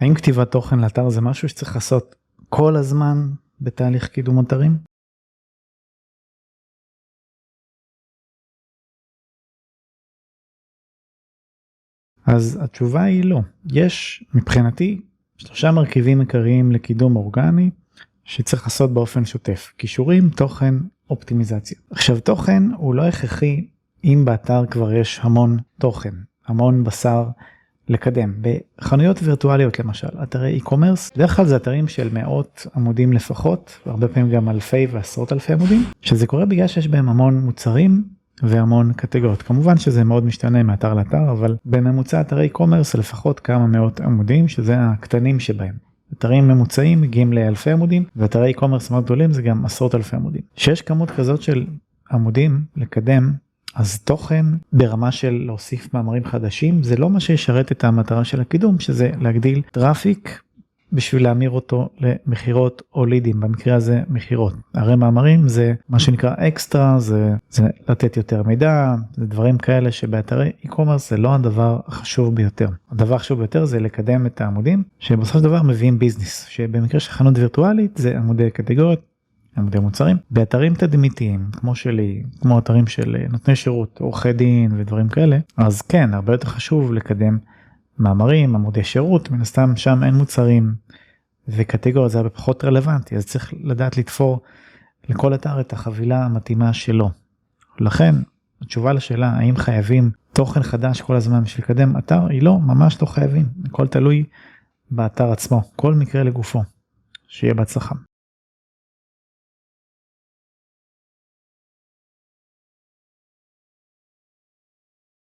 האם כתיבת תוכן לאתר זה משהו שצריך לעשות כל הזמן בתהליך קידום אתרים? אז התשובה היא לא. יש מבחינתי שלושה מרכיבים עיקריים לקידום אורגני שצריך לעשות באופן שוטף כישורים תוכן אופטימיזציה. עכשיו תוכן הוא לא הכרחי אם באתר כבר יש המון תוכן המון בשר לקדם בחנויות וירטואליות למשל אתרי e-commerce בדרך כלל זה אתרים של מאות עמודים לפחות הרבה פעמים גם אלפי ועשרות אלפי עמודים שזה קורה בגלל שיש בהם המון מוצרים והמון קטגוריות כמובן שזה מאוד משתנה מאתר לאתר אבל בממוצע אתרי e-commerce לפחות כמה מאות עמודים שזה הקטנים שבהם. אתרים ממוצעים מגיעים לאלפי עמודים ואתרי e-commerce מאוד גדולים זה גם עשרות אלפי עמודים. שיש כמות כזאת של עמודים לקדם אז תוכן ברמה של להוסיף מאמרים חדשים זה לא מה שישרת את המטרה של הקידום שזה להגדיל traffic בשביל להמיר אותו למכירות או לידים. במקרה הזה מכירות. הרי מאמרים זה מה שנקרא אקסטרה זה, זה לתת יותר מידע זה דברים כאלה שבאתרי e-commerce זה לא הדבר החשוב ביותר. הדבר החשוב ביותר זה לקדם את העמודים שבסופו של דבר מביאים business שבמקרה של חנות וירטואלית זה עמודי קטגוריות עמודי מוצרים באתרים תדמיתיים כמו שלי כמו אתרים של נותני שירות עורכי דין ודברים כאלה אז כן הרבה יותר חשוב לקדם מאמרים עמודי שירות מן הסתם שם אין מוצרים וקטגוריה זה הרבה פחות רלוונטי אז צריך לדעת לתפור לכל אתר את החבילה המתאימה שלו. לכן התשובה לשאלה האם חייבים תוכן חדש כל הזמן בשביל לקדם אתר היא לא ממש לא חייבים הכל תלוי באתר עצמו כל מקרה לגופו. שיהיה בהצלחה.